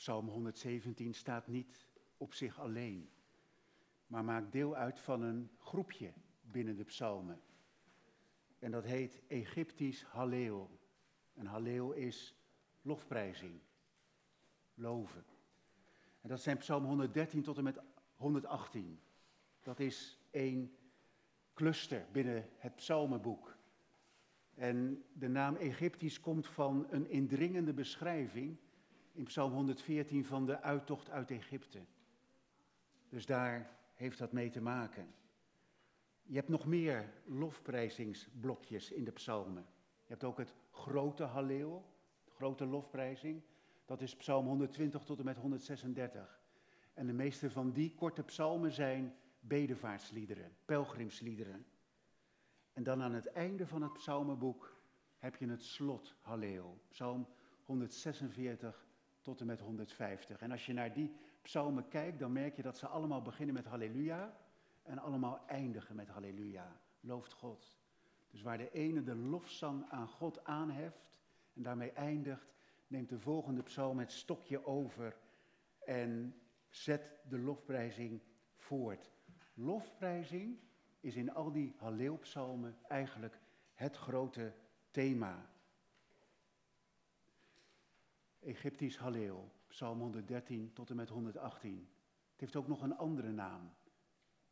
Psalm 117 staat niet op zich alleen, maar maakt deel uit van een groepje binnen de psalmen. En dat heet Egyptisch Halleel. En Halleel is lofprijzing, loven. En dat zijn Psalm 113 tot en met 118. Dat is één cluster binnen het psalmenboek. En de naam Egyptisch komt van een indringende beschrijving in Psalm 114 van de uittocht uit Egypte. Dus daar heeft dat mee te maken. Je hebt nog meer lofprijzingsblokjes in de psalmen. Je hebt ook het grote Halleel, grote lofprijzing. Dat is Psalm 120 tot en met 136. En de meeste van die korte psalmen zijn bedevaartsliederen, pelgrimsliederen. En dan aan het einde van het psalmenboek heb je het slot Halleel, Psalm 146 tot en met 150. En als je naar die psalmen kijkt, dan merk je dat ze allemaal beginnen met Halleluja en allemaal eindigen met Halleluja. Looft God. Dus waar de ene de lofzang aan God aanheft en daarmee eindigt, neemt de volgende psalm het stokje over en zet de lofprijzing voort. Lofprijzing is in al die Halleelpsalmen eigenlijk het grote thema. Egyptisch Halleel, Psalm 113 tot en met 118. Het heeft ook nog een andere naam.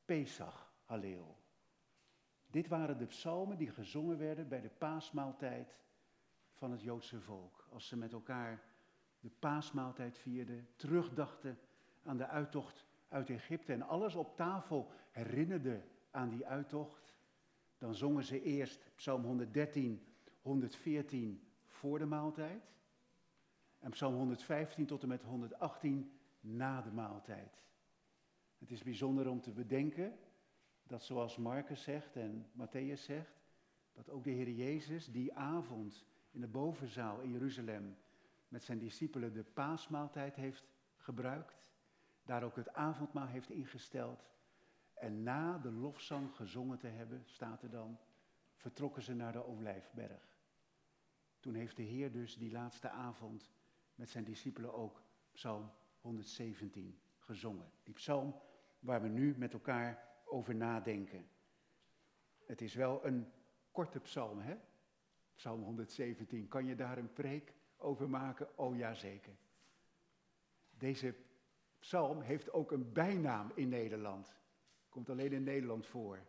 Pesach Halleel. Dit waren de psalmen die gezongen werden bij de paasmaaltijd van het Joodse volk. Als ze met elkaar de paasmaaltijd vierden, terugdachten aan de uittocht uit Egypte en alles op tafel herinnerden aan die uittocht, dan zongen ze eerst Psalm 113, 114 voor de maaltijd. En Psalm 115 tot en met 118 na de maaltijd. Het is bijzonder om te bedenken dat zoals Marcus zegt en Matthäus zegt, dat ook de Heer Jezus die avond in de bovenzaal in Jeruzalem met zijn discipelen de paasmaaltijd heeft gebruikt, daar ook het avondmaal heeft ingesteld en na de lofzang gezongen te hebben, staat er dan, vertrokken ze naar de Olijfberg. Toen heeft de Heer dus die laatste avond met zijn discipelen ook Psalm 117 gezongen. Die psalm waar we nu met elkaar over nadenken. Het is wel een korte psalm, hè? Psalm 117. Kan je daar een preek over maken? Oh ja, zeker. Deze psalm heeft ook een bijnaam in Nederland. Komt alleen in Nederland voor.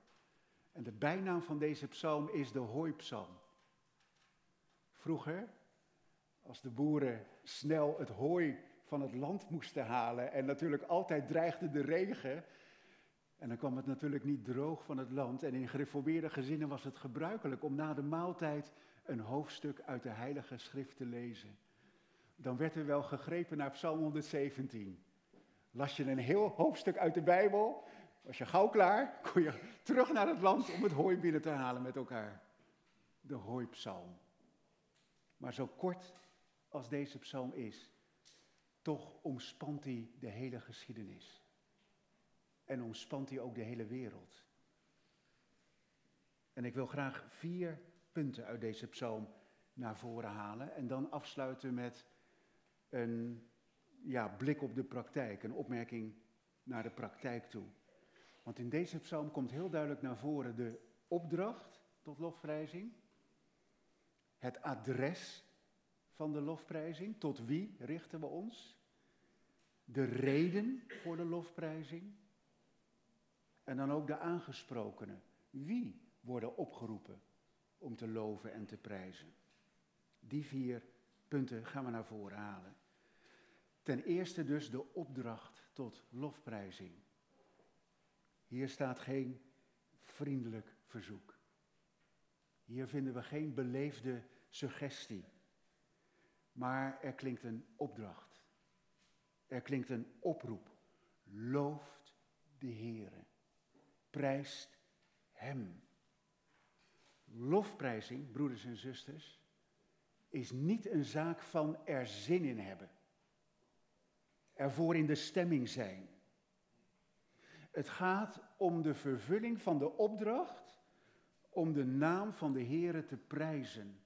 En de bijnaam van deze psalm is de hooipsalm. Vroeger, als de boeren snel het hooi van het land moesten halen en natuurlijk altijd dreigde de regen, en dan kwam het natuurlijk niet droog van het land. En in gereformeerde gezinnen was het gebruikelijk om na de maaltijd een hoofdstuk uit de Heilige Schrift te lezen. Dan werd er wel gegrepen naar Psalm 117. Las je een heel hoofdstuk uit de Bijbel, was je gauw klaar, kon je terug naar het land om het hooi binnen te halen met elkaar. De hooipsalm. Maar zo kort als deze psalm is, toch omspant hij de hele geschiedenis. En omspant hij ook de hele wereld. En ik wil graag vier punten uit deze psalm naar voren halen en dan afsluiten met een ja, blik op de praktijk, een opmerking naar de praktijk toe. Want in deze psalm komt heel duidelijk naar voren de opdracht tot lofprijzing, het adres van de lofprijzing, tot wie richten we ons, de reden voor de lofprijzing en dan ook de aangesprokenen. Wie worden opgeroepen om te loven en te prijzen? Die vier punten gaan we naar voren halen. Ten eerste dus de opdracht tot lofprijzing. Hier staat geen vriendelijk verzoek. Hier vinden we geen beleefde suggestie. Maar er klinkt een opdracht. Er klinkt een oproep. Looft de Heere. Prijst Hem. Lofprijzing, broeders en zusters, is niet een zaak van er zin in hebben. Ervoor in de stemming zijn. Het gaat om de vervulling van de opdracht om de naam van de Heere te prijzen.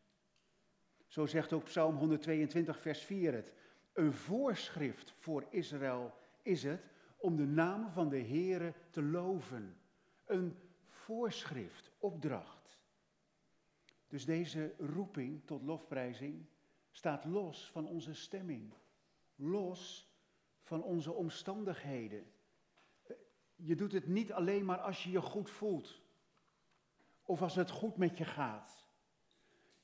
Zo zegt ook Psalm 122, vers 4 het. Een voorschrift voor Israël is het om de naam van de Heere te loven. Een voorschrift, opdracht. Dus deze roeping tot lofprijzing staat los van onze stemming, los van onze omstandigheden. Je doet het niet alleen maar als je je goed voelt of als het goed met je gaat.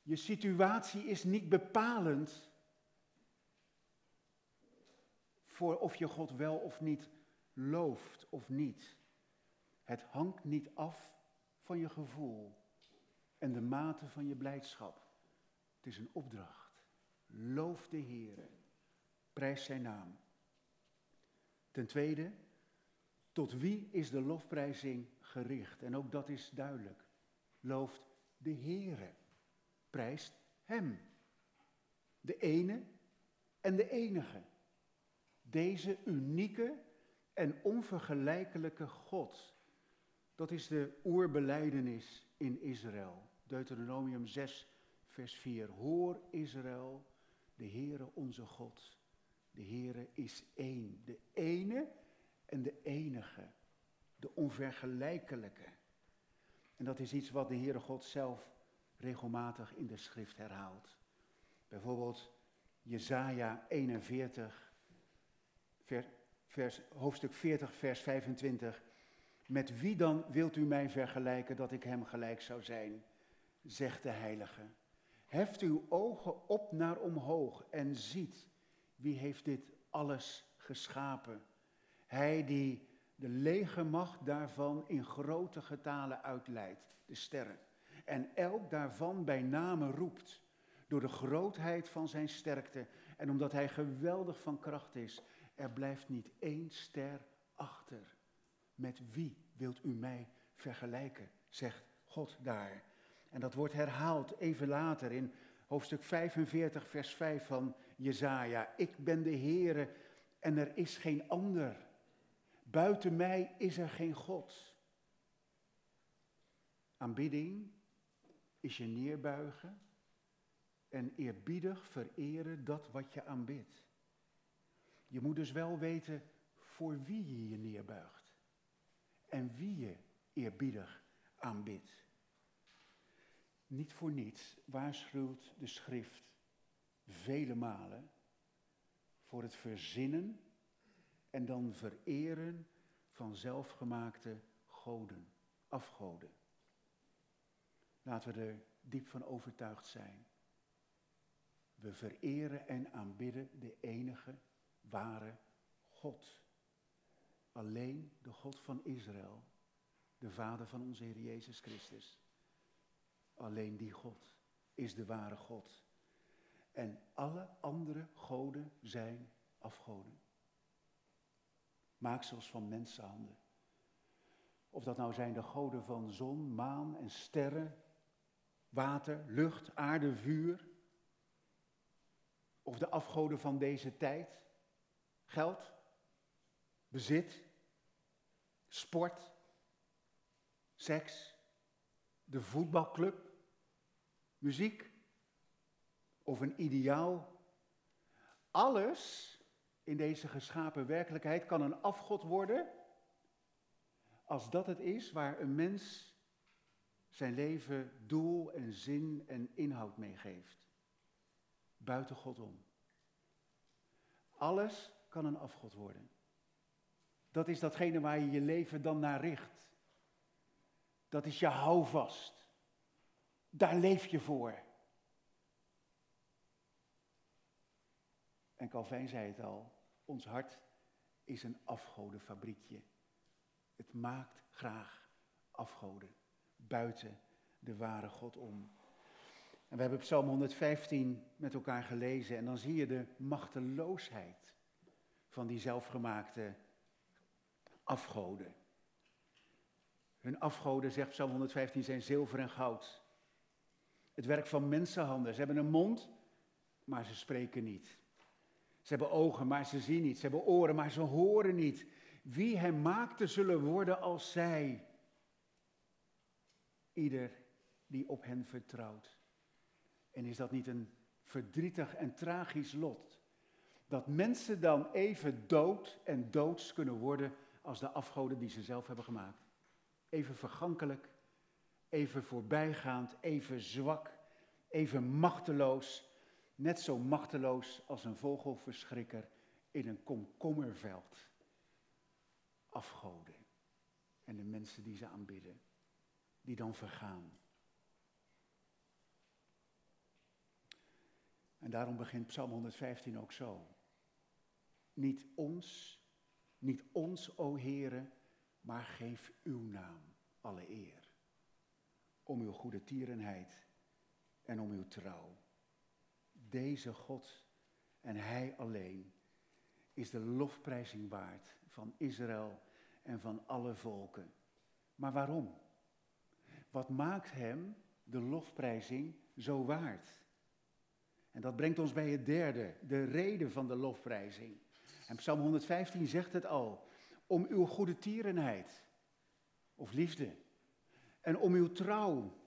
Je situatie is niet bepalend voor of je God wel of niet looft of niet. Het hangt niet af van je gevoel en de mate van je blijdschap. Het is een opdracht. Loof de Heer. Prijs zijn naam. Ten tweede, tot wie is de lofprijzing gericht? En ook dat is duidelijk. Looft de Heere. Prijst Hem. De ene en de enige. Deze unieke en onvergelijkelijke God. Dat is de oerbeleidenis in Israël. Deuteronomium 6, vers 4. Hoor Israël, de Heere onze God. De Heere is één. De ene en de enige. De onvergelijkelijke. En dat is iets wat de Heere God zelf regelmatig in de schrift herhaalt. Bijvoorbeeld Jesaja 41, vers, vers, hoofdstuk 40, vers 25. Met wie dan wilt u mij vergelijken dat ik hem gelijk zou zijn? Zegt de heilige. Heft uw ogen op naar omhoog en ziet wie heeft dit alles geschapen. Hij die de legermacht daarvan in grote getalen uitleidt, de sterren. En elk daarvan bij name roept, door de grootheid van zijn sterkte en omdat hij geweldig van kracht is. Er blijft niet één ster achter. Met wie wilt u mij vergelijken, zegt God daar. En dat wordt herhaald even later in hoofdstuk 45, vers 5 van Jezaja. Ik ben de Heere en er is geen ander. Buiten mij is er geen God. Aanbidding is je neerbuigen en eerbiedig vereren dat wat je aanbidt. Je moet dus wel weten voor wie je je neerbuigt en wie je eerbiedig aanbidt. Niet voor niets waarschuwt de schrift vele malen voor het verzinnen en dan vereren van zelfgemaakte goden, afgoden. Laten we er diep van overtuigd zijn. We vereren en aanbidden de enige ware God. Alleen de God van Israël, de Vader van onze Heer Jezus Christus. Alleen die God is de ware God. En alle andere goden zijn afgoden. Maaksels van mensenhanden. Of dat nou zijn de goden van zon, maan en sterren, water, lucht, aarde, vuur. Of de afgoden van deze tijd, geld, bezit, sport, seks, de voetbalclub, muziek? Of een ideaal. Alles in deze geschapen werkelijkheid kan een afgod worden als dat het is waar een mens zijn leven doel en zin en inhoud meegeeft. Buiten God om. Alles kan een afgod worden. Dat is datgene waar je je leven dan naar richt. Dat is je houvast. Daar leef je voor. En Calvijn zei het al, ons hart is een afgodenfabriekje. Het maakt graag afgoden, buiten de ware God om. En we hebben Psalm 115 met elkaar gelezen en dan zie je de machteloosheid van die zelfgemaakte afgoden. Hun afgoden, zegt Psalm 115, zijn zilver en goud. Het werk van mensenhanden. Ze hebben een mond, maar ze spreken niet. Ze hebben ogen, maar ze zien niet. Ze hebben oren, maar ze horen niet. Wie hem maakte zullen worden als zij. Ieder die op hen vertrouwt. En is dat niet een verdrietig en tragisch lot? dat mensen dan even dood en doods kunnen worden als de afgoden die ze zelf hebben gemaakt. Even vergankelijk, even voorbijgaand, even zwak, even machteloos. Net zo machteloos als een vogelverschrikker in een komkommerveld. Afgoden. En de mensen die ze aanbidden, die dan vergaan. En daarom begint Psalm 115 ook zo. Niet ons, niet ons, o Heere, maar geef uw naam alle eer. Om uw goede tierenheid en om uw trouw. Deze God en Hij alleen is de lofprijzing waard van Israël en van alle volken. Maar waarom? Wat maakt Hem, de lofprijzing, zo waard? En dat brengt ons bij het derde, de reden van de lofprijzing. En Psalm 115 zegt het al. Om uw goede tierenheid of liefde. En om uw trouw.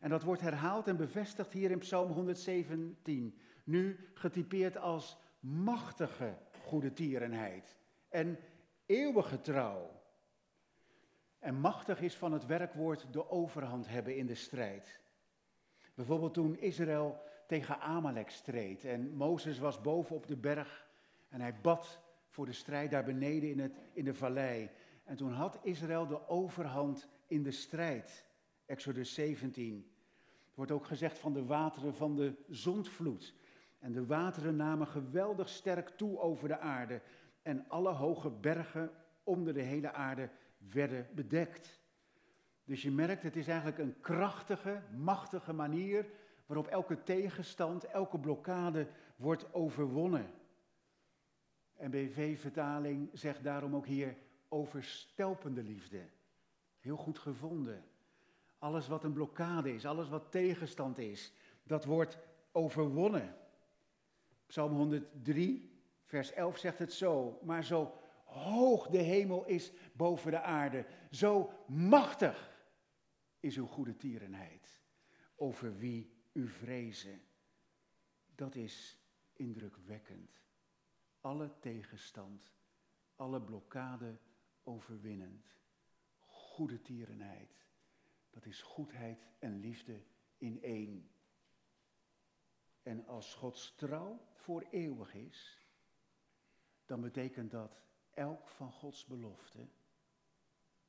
En dat wordt herhaald en bevestigd hier in Psalm 117. Nu getypeerd als machtige goede tierenheid. En eeuwige trouw. En machtig is van het werkwoord de overhand hebben in de strijd. Bijvoorbeeld toen Israël tegen Amalek streed en Mozes was boven op de berg en hij bad voor de strijd daar beneden in, het, in de vallei. En toen had Israël de overhand in de strijd. Exodus 17. Het wordt ook gezegd van de wateren van de zondvloed. En de wateren namen geweldig sterk toe over de aarde. En alle hoge bergen onder de hele aarde werden bedekt. Dus je merkt, het is eigenlijk een krachtige, machtige manier waarop elke tegenstand, elke blokkade wordt overwonnen. En BV-vertaling zegt daarom ook hier overstelpende liefde. Heel goed gevonden. Alles wat een blokkade is, alles wat tegenstand is, dat wordt overwonnen. Psalm 103, vers 11 zegt het zo. Maar zo hoog de hemel is boven de aarde, zo machtig is uw goede tierenheid. Over wie u vrezen. Dat is indrukwekkend. Alle tegenstand, alle blokkade overwinnend. Goede tierenheid. Dat is goedheid en liefde in één. En als Gods trouw voor eeuwig is, dan betekent dat elk van Gods beloften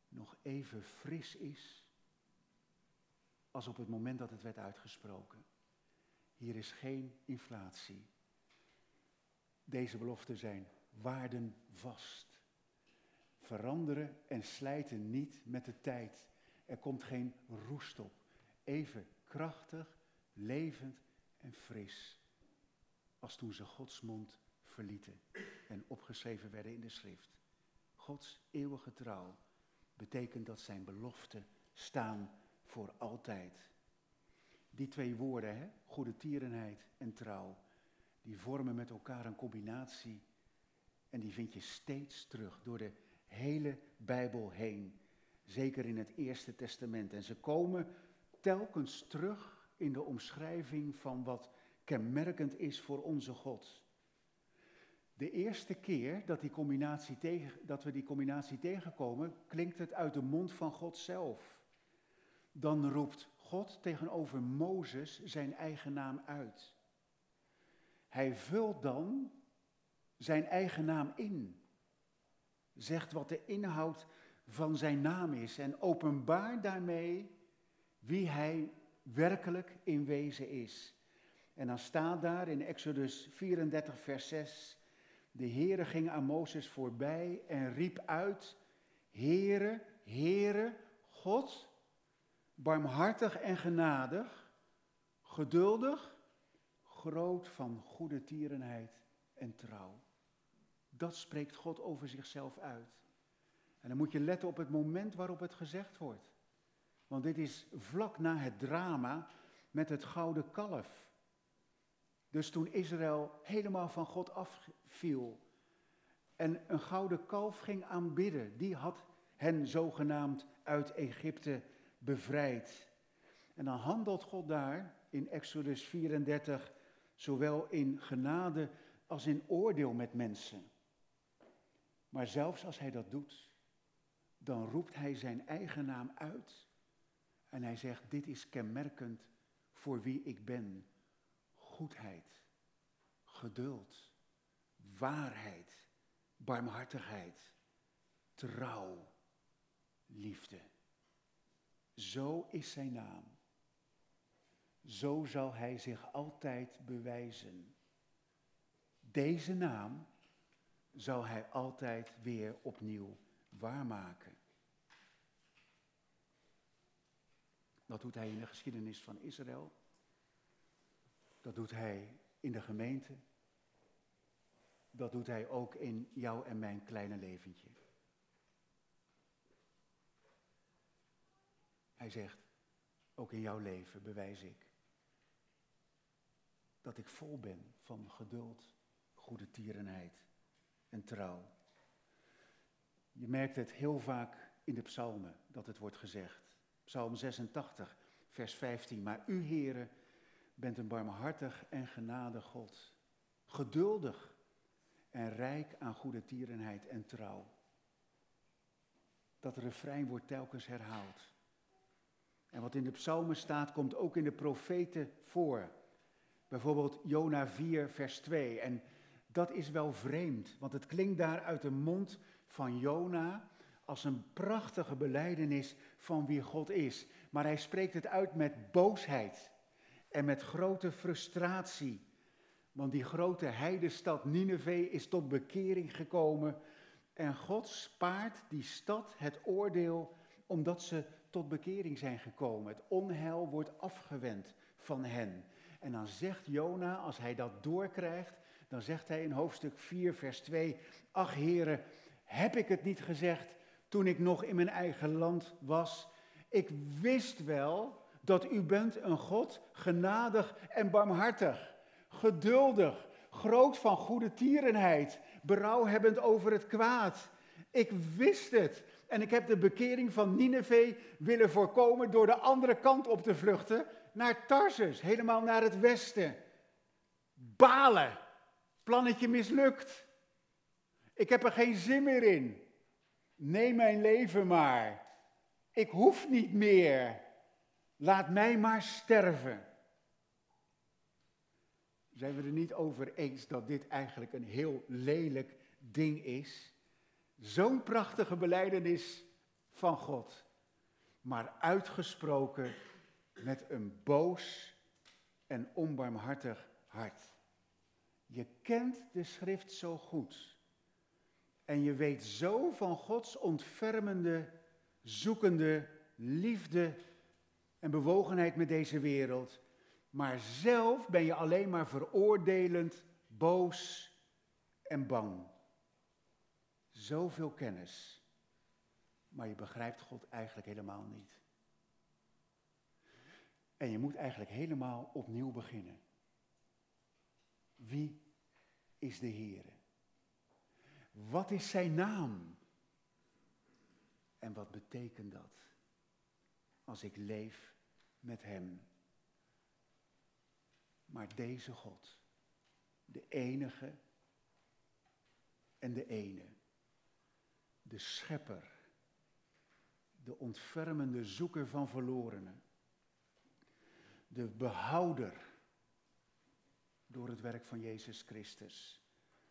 nog even fris is als op het moment dat het werd uitgesproken. Hier is geen inflatie. Deze beloften zijn waardenvast. Veranderen en slijten niet met de tijd. Er komt geen roest op. Even krachtig, levend en fris. Als toen ze Gods mond verlieten en opgeschreven werden in de schrift. Gods eeuwige trouw betekent dat zijn beloften staan voor altijd. Die twee woorden, hè, goede tierenheid en trouw, die vormen met elkaar een combinatie. En die vind je steeds terug door de hele Bijbel heen. Zeker in het Eerste Testament. En ze komen telkens terug in de omschrijving van wat kenmerkend is voor onze God. De eerste keer dat, die combinatie tegen, dat we die combinatie tegenkomen, klinkt het uit de mond van God zelf dan roept God tegenover Mozes zijn eigen naam uit. Hij vult dan zijn eigen naam in. Zegt wat de inhoud van zijn naam is en openbaart daarmee wie hij werkelijk in wezen is. En dan staat daar in Exodus 34, vers 6, de Heere ging aan Mozes voorbij en riep uit, Heere, Heere, God, barmhartig en genadig, geduldig, groot van goede tierenheid en trouw. Dat spreekt God over zichzelf uit. En dan moet je letten op het moment waarop het gezegd wordt. Want dit is vlak na het drama met het gouden kalf. Dus toen Israël helemaal van God afviel en een gouden kalf ging aanbidden, die had hen zogenaamd uit Egypte bevrijd. En dan handelt God daar in Exodus 34 zowel in genade als in oordeel met mensen. Maar zelfs als hij dat doet, dan roept hij zijn eigen naam uit. En hij zegt, dit is kenmerkend voor wie ik ben. Goedheid, geduld, waarheid, barmhartigheid, trouw, liefde. Zo is zijn naam. Zo zal hij zich altijd bewijzen. Deze naam zal hij altijd weer opnieuw waarmaken. Dat doet hij in de geschiedenis van Israël. Dat doet hij in de gemeente. Dat doet hij ook in jou en mijn kleine leventje. Hij zegt, ook in jouw leven bewijs ik dat ik vol ben van geduld, goede tierenheid en trouw. Je merkt het heel vaak in de psalmen dat het wordt gezegd. Psalm 86, vers 15. Maar u, heren, bent een barmhartig en genadig God. Geduldig en rijk aan goede tierenheid en trouw. Dat refrein wordt telkens herhaald. En wat in de psalmen staat, komt ook in de profeten voor. Bijvoorbeeld Jona 4, vers 2. En dat is wel vreemd, want het klinkt daar uit de mond van Jona als een prachtige beleidenis van wie God is. Maar hij spreekt het uit met boosheid en met grote frustratie. Want die grote heidestad Nineveh is tot bekering gekomen. En God spaart die stad het oordeel omdat ze tot bekering zijn gekomen. Het onheil wordt afgewend van hen. En dan zegt Jona, als hij dat doorkrijgt, dan zegt hij in hoofdstuk 4, vers 2, ach heren, heb ik het niet gezegd toen ik nog in mijn eigen land was? Ik wist wel dat u bent een God, genadig en barmhartig, geduldig, groot van goede tierenheid, berouwhebbend over het kwaad. Ik wist het. En ik heb de bekering van Nineveh willen voorkomen door de andere kant op te vluchten naar Tarsus, helemaal naar het westen. Balen, plannetje mislukt. Ik heb er geen zin meer in. Neem mijn leven maar. Ik hoef niet meer. Laat mij maar sterven. Zijn we er niet over eens dat dit eigenlijk een heel lelijk ding is? Zo'n prachtige beleidenis van God, maar uitgesproken met een boos en onbarmhartig hart. Je kent de schrift zo goed en je weet zo van Gods ontfermende, zoekende liefde en bewogenheid met deze wereld, maar zelf ben je alleen maar veroordelend, boos en bang. Zoveel kennis, maar je begrijpt God eigenlijk helemaal niet. En je moet eigenlijk helemaal opnieuw beginnen. Wie is de Heer? Wat is zijn naam? En wat betekent dat als ik leef met Hem? Maar deze God, de enige en de ene, de schepper, de ontfermende zoeker van verlorenen, de behouder door het werk van Jezus Christus,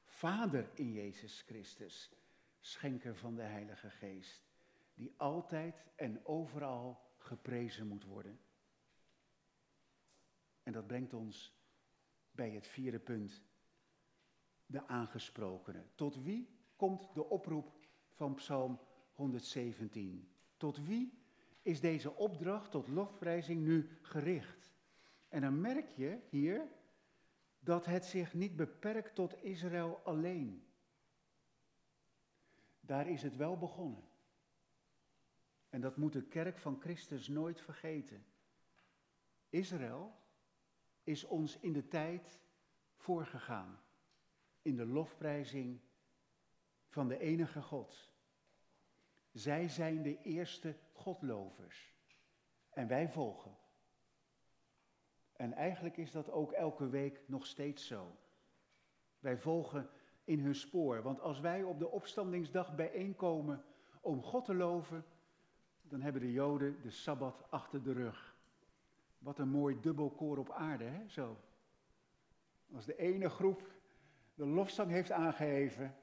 Vader in Jezus Christus, schenker van de Heilige Geest, die altijd en overal geprezen moet worden. En dat brengt ons bij het vierde punt, de aangesprokene. Tot wie komt de oproep van Psalm 117? Tot wie is deze opdracht tot lofprijzing nu gericht? En dan merk je hier dat het zich niet beperkt tot Israël alleen. Daar is het wel begonnen. En dat moet de kerk van Christus nooit vergeten. Israël is ons in de tijd voorgegaan in de lofprijzing van de enige God. Zij zijn de eerste godlovers en wij volgen. En eigenlijk is dat ook elke week nog steeds zo. Wij volgen in hun spoor. Want als wij op de opstandingsdag bijeenkomen om God te loven, dan hebben de Joden de Sabbat achter de rug. Wat een mooi dubbelkoor op aarde, hè? Zo. Als de ene groep de lofzang heeft aangeheven,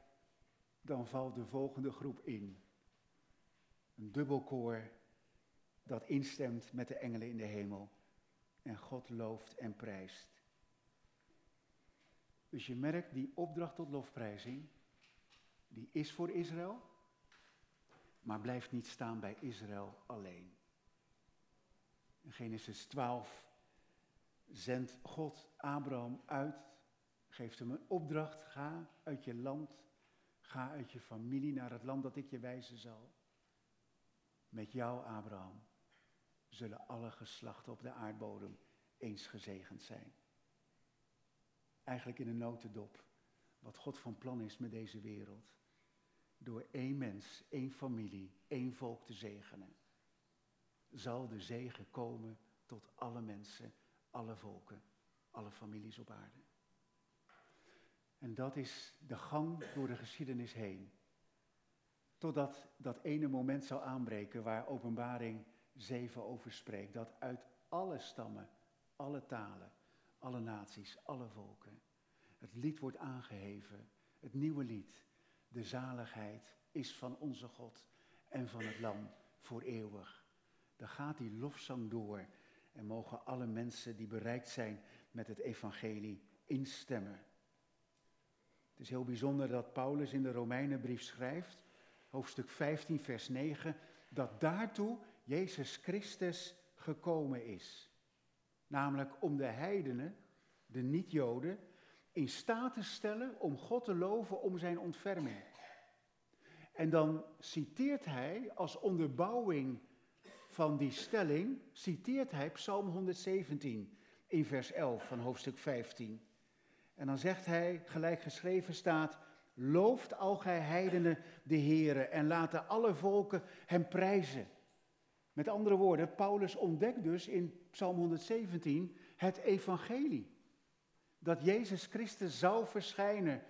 dan valt de volgende groep in. Een dubbelkoor dat instemt met de engelen in de hemel en God looft en prijst. Dus je merkt, die opdracht tot lofprijzing, die is voor Israël, maar blijft niet staan bij Israël alleen. In Genesis 12 zendt God Abraham uit, geeft hem een opdracht, ga uit je land, ga uit je familie naar het land dat ik je wijzen zal. Met jou, Abraham, zullen alle geslachten op de aardbodem eens gezegend zijn. Eigenlijk in een notendop wat God van plan is met deze wereld. Door één mens, één familie, één volk te zegenen, zal de zegen komen tot alle mensen, alle volken, alle families op aarde. En dat is de gang door de geschiedenis heen. Totdat dat ene moment zou aanbreken waar openbaring 7 over spreekt. Dat uit alle stammen, alle talen, alle naties, alle volken. Het lied wordt aangeheven, het nieuwe lied. De zaligheid is van onze God en van het Lam voor eeuwig. Dan gaat die lofzang door en mogen alle mensen die bereikt zijn met het evangelie instemmen. Het is heel bijzonder dat Paulus in de Romeinenbrief schrijft, hoofdstuk 15, vers 9, dat daartoe Jezus Christus gekomen is. Namelijk om de heidenen, de niet-Joden, in staat te stellen om God te loven om zijn ontferming. En dan citeert hij als onderbouwing van die stelling, citeert hij Psalm 117 in vers 11 van hoofdstuk 15. En dan zegt hij, gelijk geschreven staat, looft al gij heidenen de Heere en laten alle volken hem prijzen. Met andere woorden, Paulus ontdekt dus in Psalm 117 het evangelie. Dat Jezus Christus zou verschijnen,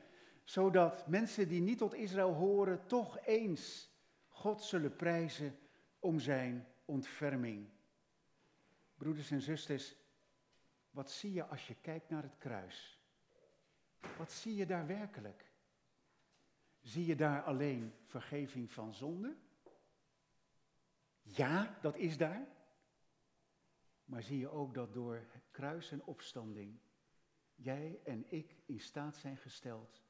zodat mensen die niet tot Israël horen toch eens God zullen prijzen om zijn ontferming. Broeders en zusters, wat zie je als je kijkt naar het kruis? Wat zie je daar werkelijk? Zie je daar alleen vergeving van zonde? Ja, dat is daar. Maar zie je ook dat door kruis en opstanding jij en ik in staat zijn gesteld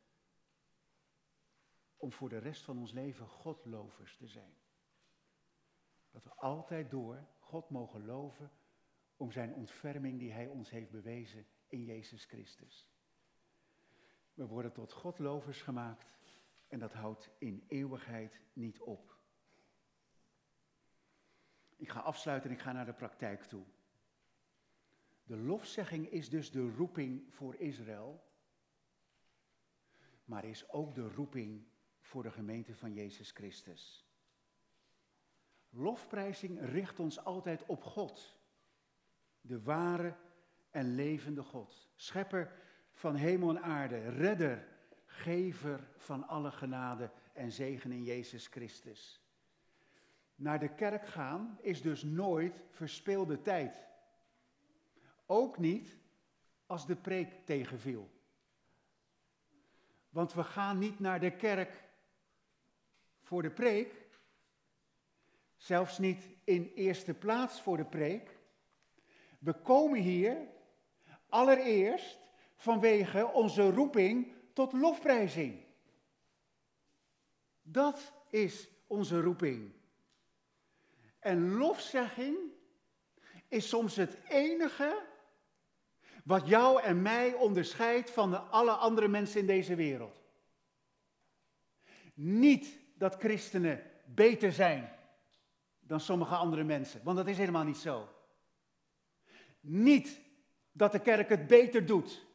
om voor de rest van ons leven Godlovers te zijn. Dat we altijd door God mogen loven om zijn ontferming die hij ons heeft bewezen in Jezus Christus. We worden tot Godlovers gemaakt en dat houdt in eeuwigheid niet op. Ik ga afsluiten en ik ga naar de praktijk toe. De lofzegging is dus de roeping voor Israël, maar is ook de roeping voor de gemeente van Jezus Christus. Lofprijzing richt ons altijd op God, de ware en levende God, schepper van hemel en aarde, redder, gever van alle genade en zegen in Jezus Christus. Naar de kerk gaan is dus nooit verspeelde tijd. Ook niet als de preek tegenviel. Want we gaan niet naar de kerk voor de preek, zelfs niet in eerste plaats voor de preek. We komen hier allereerst vanwege onze roeping tot lofprijzing. Dat is onze roeping. En lofzegging is soms het enige wat jou en mij onderscheidt van de alle andere mensen in deze wereld. Niet dat christenen beter zijn dan sommige andere mensen, want dat is helemaal niet zo. Niet dat de kerk het beter doet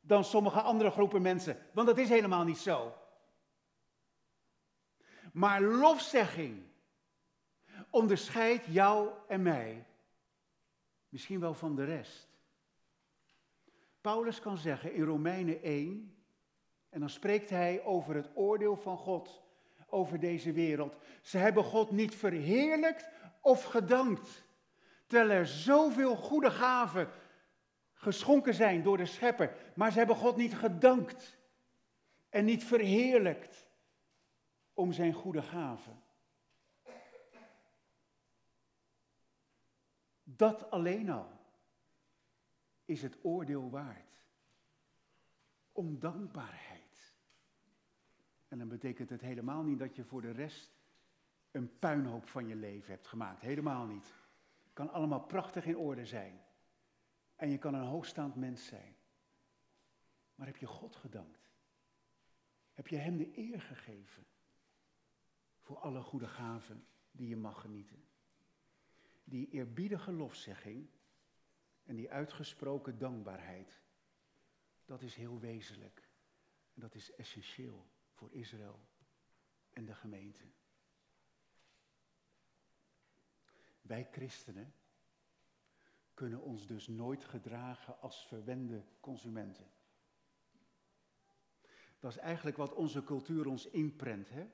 dan sommige andere groepen mensen, want dat is helemaal niet zo. Maar lofzegging onderscheidt jou en mij misschien wel van de rest. Paulus kan zeggen in Romeinen 1, En dan spreekt hij over het oordeel van God over deze wereld. Ze hebben God niet verheerlijkt of gedankt. Terwijl er zoveel goede gaven geschonken zijn door de schepper. Maar ze hebben God niet gedankt en niet verheerlijkt om zijn goede gaven. Dat alleen al is het oordeel waard. Om dankbaarheid. En dan betekent het helemaal niet dat je voor de rest een puinhoop van je leven hebt gemaakt. Helemaal niet. Kan allemaal prachtig in orde zijn. En je kan een hoogstaand mens zijn. Maar heb je God gedankt? Heb je Hem de eer gegeven? Voor alle goede gaven die je mag genieten. Die eerbiedige lofzegging en die uitgesproken dankbaarheid, dat is heel wezenlijk. En dat is essentieel voor Israël en de gemeente. Wij christenen kunnen ons dus nooit gedragen als verwende consumenten. Dat is eigenlijk wat onze cultuur ons inprent. Hè?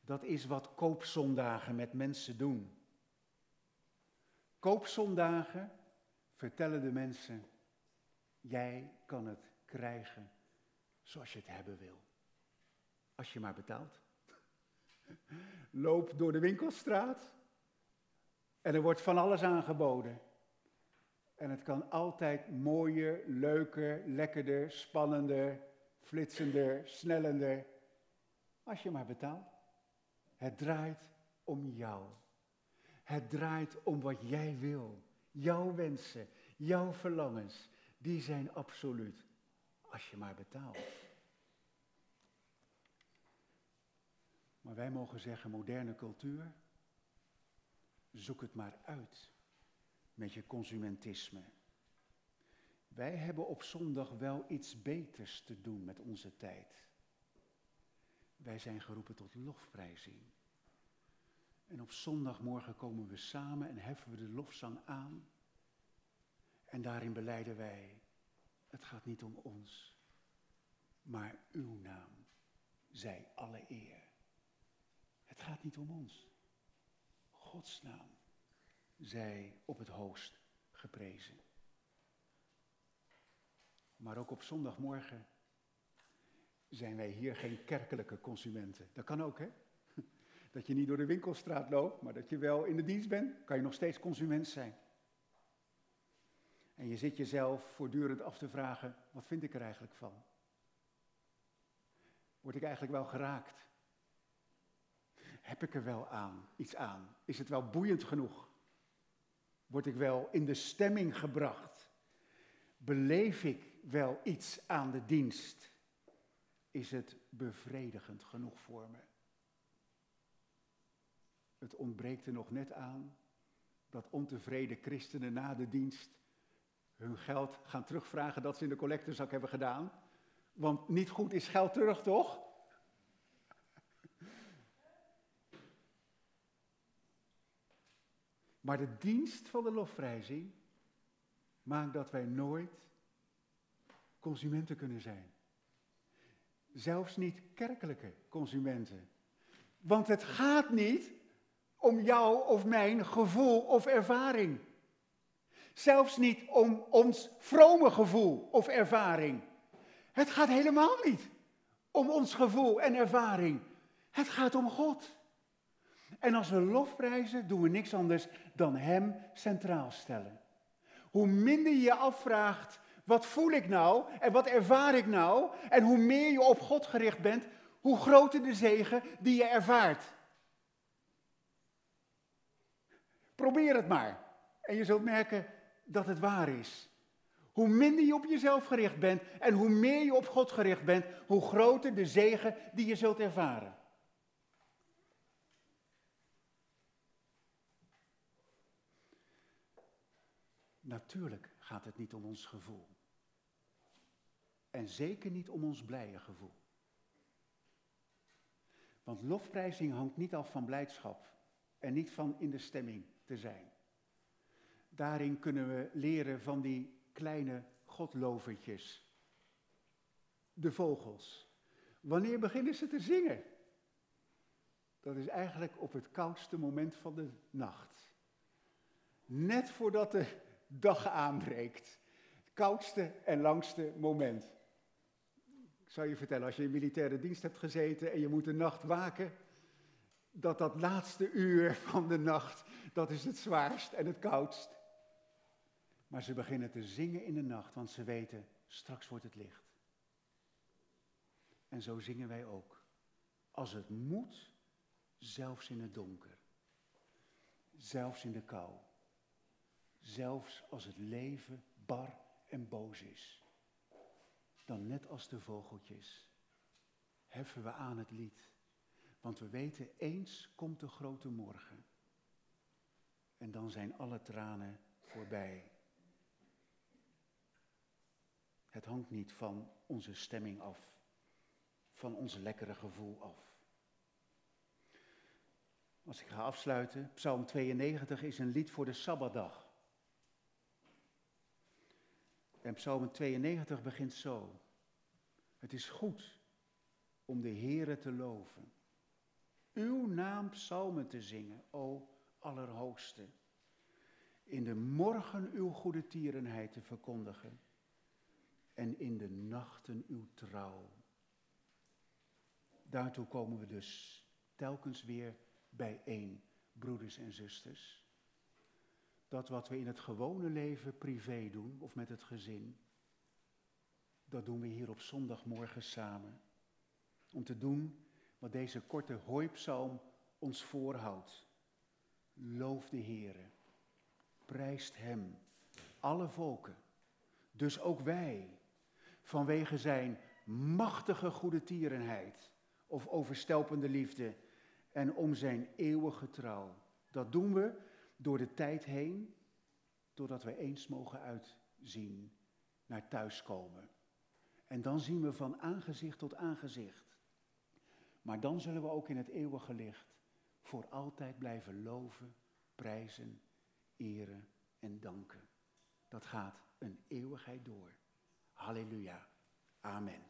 Dat is wat koopzondagen met mensen doen. Koopzondagen vertellen de mensen, jij kan het krijgen zoals je het hebben wil. Als je maar betaalt. Loop door de winkelstraat en er wordt van alles aangeboden. En het kan altijd mooier, leuker, lekkerder, spannender, flitsender, snellender. Als je maar betaalt. Het draait om jou. Het draait om wat jij wil. Jouw wensen, jouw verlangens, die zijn absoluut. Als je maar betaalt. Maar wij mogen zeggen, moderne cultuur, zoek het maar uit met je consumentisme. Wij hebben op zondag wel iets beters te doen met onze tijd. Wij zijn geroepen tot lofprijzing. En op zondagmorgen komen we samen en heffen we de lofzang aan. En daarin beleiden wij, het gaat niet om ons, maar uw naam, zij alle eer. Het gaat niet om ons. Gods naam, zij op het hoogst geprezen. Maar ook op zondagmorgen zijn wij hier geen kerkelijke consumenten. Dat kan ook, hè? Dat je niet door de winkelstraat loopt, maar dat je wel in de dienst bent, kan je nog steeds consument zijn. En je zit jezelf voortdurend af te vragen, wat vind ik er eigenlijk van? Word ik eigenlijk wel geraakt? Heb ik er wel aan, iets aan? Is het wel boeiend genoeg? Word ik wel in de stemming gebracht? Beleef ik wel iets aan de dienst? Is het bevredigend genoeg voor me? Het ontbreekt er nog net aan dat ontevreden christenen na de dienst hun geld gaan terugvragen dat ze in de collectezak hebben gedaan. Want niet goed is geld terug, toch? Maar de dienst van de lofprijzing maakt dat wij nooit consumenten kunnen zijn. Zelfs niet kerkelijke consumenten. Want het gaat niet om jou of mijn gevoel of ervaring. Zelfs niet om ons vrome gevoel of ervaring. Het gaat helemaal niet om ons gevoel en ervaring. Het gaat om God. En als we lofprijzen, doen we niks anders dan Hem centraal stellen. Hoe minder je je afvraagt, wat voel ik nou en wat ervaar ik nou? En hoe meer je op God gericht bent, hoe groter de zegen die je ervaart. Probeer het maar. En je zult merken dat het waar is. Hoe minder je op jezelf gericht bent en hoe meer je op God gericht bent, hoe groter de zegen die je zult ervaren. Natuurlijk gaat het niet om ons gevoel. En zeker niet om ons blije gevoel. Want lofprijzing hangt niet af van blijdschap en niet van in de stemming te zijn. Daarin kunnen we leren van die kleine godlovertjes. de vogels. Wanneer beginnen ze te zingen? Dat is eigenlijk op het koudste moment van de nacht. Net voordat de dag aanbreekt. Het koudste en langste moment. Ik zou je vertellen, als je in militaire dienst hebt gezeten en je moet de nacht waken, dat dat laatste uur van de nacht, dat is het zwaarst en het koudst. Maar ze beginnen te zingen in de nacht, want ze weten, straks wordt het licht. En zo zingen wij ook. Als het moet, zelfs in het donker. Zelfs in de kou. Zelfs als het leven bar en boos is. Dan net als de vogeltjes heffen we aan het lied. Want we weten, eens komt de grote morgen. En dan zijn alle tranen voorbij. Het hangt niet van onze stemming af, van ons lekkere gevoel af. Als ik ga afsluiten, Psalm 92 is een lied voor de Sabbatdag. En Psalm 92 begint zo. Het is goed om de Heere te loven. Uw naam psalmen te zingen, o Allerhoogste. In de morgen uw goede tierenheid te verkondigen. En in de nachten uw trouw. Daartoe komen we dus telkens weer bijeen, broeders en zusters. Dat wat we in het gewone leven privé doen of met het gezin, dat doen we hier op zondagmorgen samen. Om te doen wat deze korte hooipsalm ons voorhoudt. Loof de Heere, prijst Hem, alle volken, dus ook wij, vanwege Zijn machtige goede tierenheid of overstelpende liefde en om Zijn eeuwige trouw. Dat doen we door de tijd heen, doordat we eens mogen uitzien naar thuiskomen. En dan zien we van aangezicht tot aangezicht. Maar dan zullen we ook in het eeuwige licht voor altijd blijven loven, prijzen, eren en danken. Dat gaat een eeuwigheid door. Halleluja. Amen.